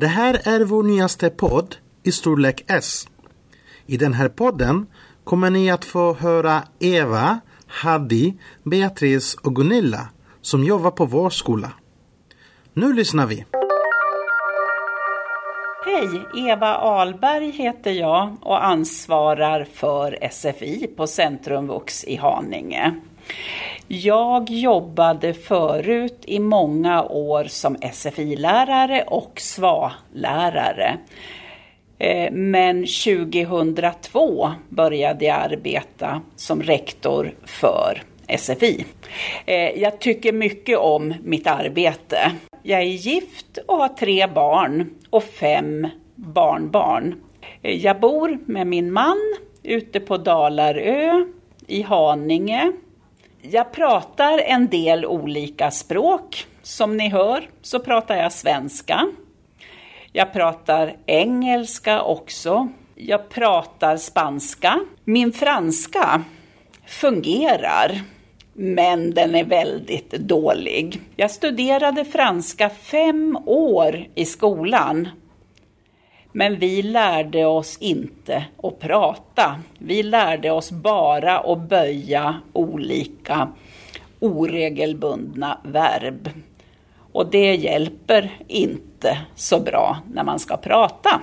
Det här är vår nyaste podd i storlek S. I den här podden kommer ni att få höra Eva, Hadi, Beatrice och Gunilla som jobbar på vår skola. Nu lyssnar vi. Hej, Eva Alberg heter jag och ansvarar för SFI på Centrum Vux i Haninge. Jag jobbade förut i många år som SFI-lärare och SVA-lärare. Eh, men 2002 började jag arbeta som rektor för SFI. Eh, jag tycker mycket om mitt arbete. Jag är gift och har tre barn och fem barnbarn. Eh, jag bor med min man ute på Dalarö i Haninge. Jag pratar en del olika språk. Som ni hör så pratar jag svenska. Jag pratar engelska också. Jag pratar spanska. Min franska fungerar men den är väldigt dålig. Jag studerade franska fem år i skolan. Men vi lärde oss inte att prata. Vi lärde oss bara att böja olika oregelbundna verb. Och det hjälper inte så bra när man ska prata.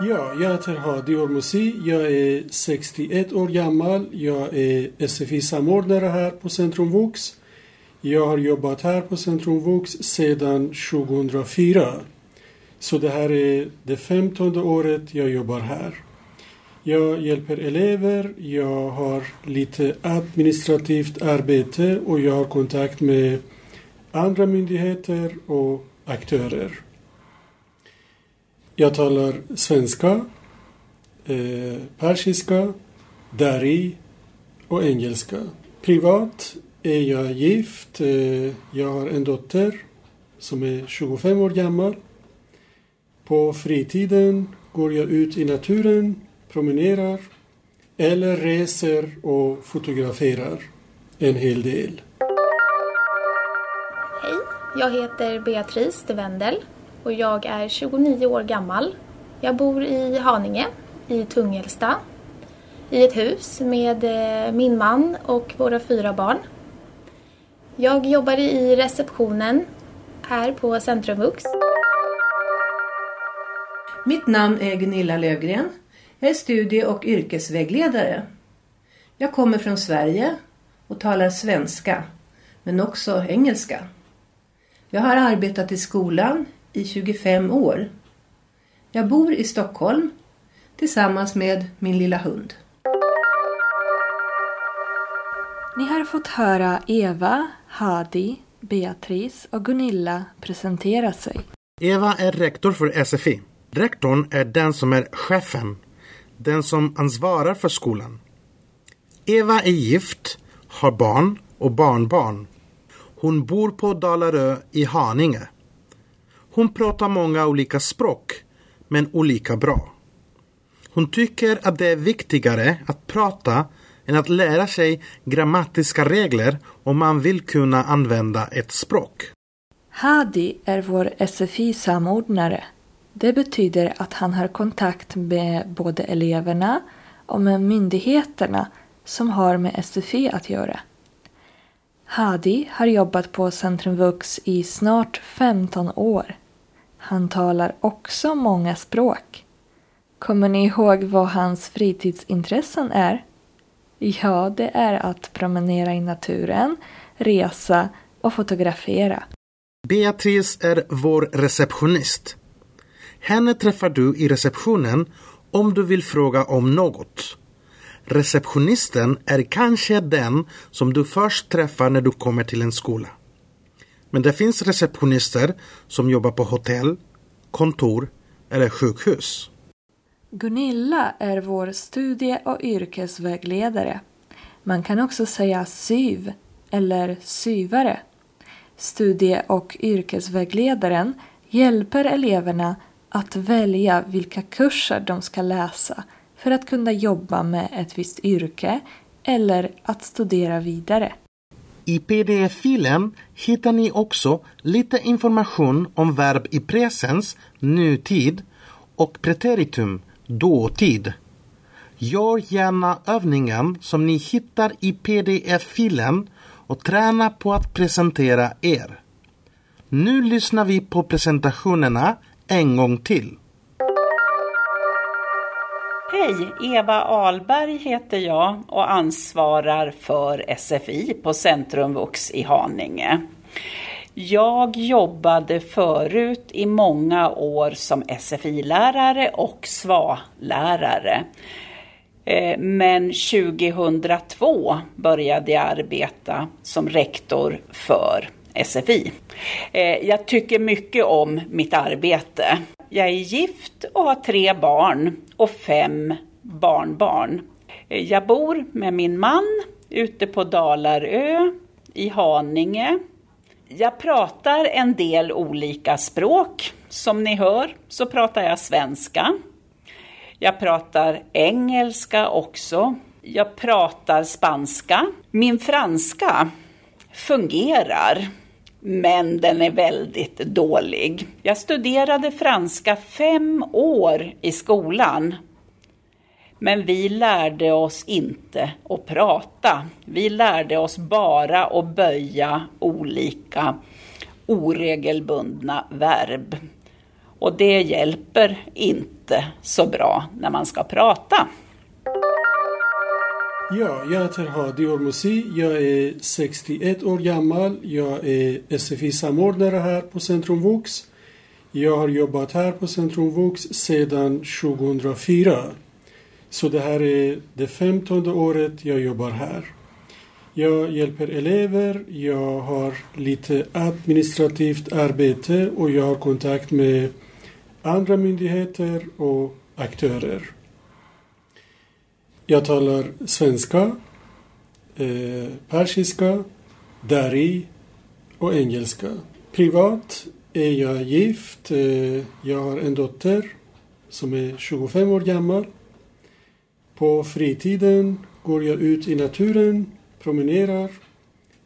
Ja, jag heter Hadi Ormusi. Jag är 61 år gammal. Jag är SFI-samordnare här på Centrum Vux. Jag har jobbat här på Centrum Vux sedan 2004. Så det här är det femtonde året jag jobbar här. Jag hjälper elever, jag har lite administrativt arbete och jag har kontakt med andra myndigheter och aktörer. Jag talar svenska, eh, persiska, dari och engelska. Privat är jag gift. Eh, jag har en dotter som är 25 år gammal. På fritiden går jag ut i naturen, promenerar eller reser och fotograferar en hel del. Hej, jag heter Beatrice de Wendel och jag är 29 år gammal. Jag bor i Haninge i Tungelsta i ett hus med eh, min man och våra fyra barn. Jag jobbar i receptionen här på Centrum Vux. Mitt namn är Gunilla Lövgren. Jag är studie och yrkesvägledare. Jag kommer från Sverige och talar svenska, men också engelska. Jag har arbetat i skolan i 25 år. Jag bor i Stockholm tillsammans med min lilla hund. Ni har fått höra Eva, Hadi, Beatrice och Gunilla presentera sig. Eva är rektor för SFI. Rektorn är den som är chefen, den som ansvarar för skolan. Eva är gift, har barn och barnbarn. Hon bor på Dalarö i Haninge. Hon pratar många olika språk, men olika bra. Hon tycker att det är viktigare att prata än att lära sig grammatiska regler om man vill kunna använda ett språk. Hadi är vår SFI-samordnare. Det betyder att han har kontakt med både eleverna och med myndigheterna som har med SFI att göra. Hadi har jobbat på Centrum Vux i snart 15 år. Han talar också många språk. Kommer ni ihåg vad hans fritidsintressen är? Ja, det är att promenera i naturen, resa och fotografera. Beatrice är vår receptionist. Henne träffar du i receptionen om du vill fråga om något. Receptionisten är kanske den som du först träffar när du kommer till en skola. Men det finns receptionister som jobbar på hotell, kontor eller sjukhus. Gunilla är vår studie och yrkesvägledare. Man kan också säga SYV eller syvare. Studie och yrkesvägledaren hjälper eleverna att välja vilka kurser de ska läsa för att kunna jobba med ett visst yrke eller att studera vidare. I pdf-filen hittar ni också lite information om verb i presens, nutid och preteritum, dåtid. Gör gärna övningen som ni hittar i pdf-filen och träna på att presentera er. Nu lyssnar vi på presentationerna en gång till. Hej, Eva Alberg heter jag och ansvarar för SFI på Centrumvux i Haninge. Jag jobbade förut i många år som SFI-lärare och SVA-lärare. Eh, men 2002 började jag arbeta som rektor för SFI. Eh, jag tycker mycket om mitt arbete. Jag är gift och har tre barn och fem barnbarn. Eh, jag bor med min man ute på Dalarö i Haninge. Jag pratar en del olika språk. Som ni hör så pratar jag svenska. Jag pratar engelska också. Jag pratar spanska. Min franska fungerar men den är väldigt dålig. Jag studerade franska fem år i skolan. Men vi lärde oss inte att prata. Vi lärde oss bara att böja olika oregelbundna verb. Och det hjälper inte så bra när man ska prata. Ja, jag heter Hadi Ormusi. Jag är 61 år gammal. Jag är SFI-samordnare här på Centrum Vux. Jag har jobbat här på Centrum Vux sedan 2004. Så det här är det femtonde året jag jobbar här. Jag hjälper elever, jag har lite administrativt arbete och jag har kontakt med andra myndigheter och aktörer. Jag talar svenska, eh, persiska, dari och engelska. Privat är jag gift. Eh, jag har en dotter som är 25 år gammal. På fritiden går jag ut i naturen, promenerar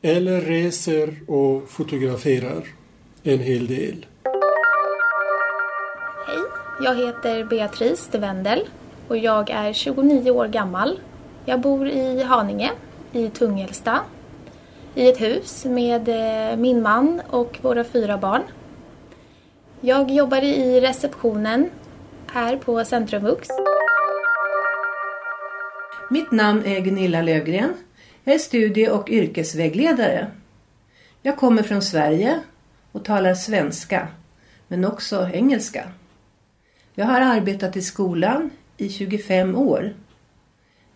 eller reser och fotograferar en hel del. Hej, jag heter Beatrice de Wendel och jag är 29 år gammal. Jag bor i Haninge i Tungelsta i ett hus med eh, min man och våra fyra barn. Jag jobbar i receptionen här på Centrumvux. Mitt namn är Gunilla Lövgren. Jag är studie och yrkesvägledare. Jag kommer från Sverige och talar svenska, men också engelska. Jag har arbetat i skolan i 25 år.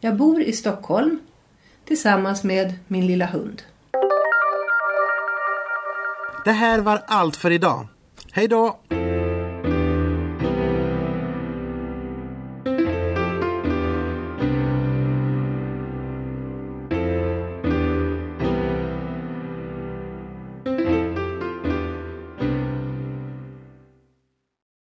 Jag bor i Stockholm tillsammans med min lilla hund. Det här var allt för idag. Hej då!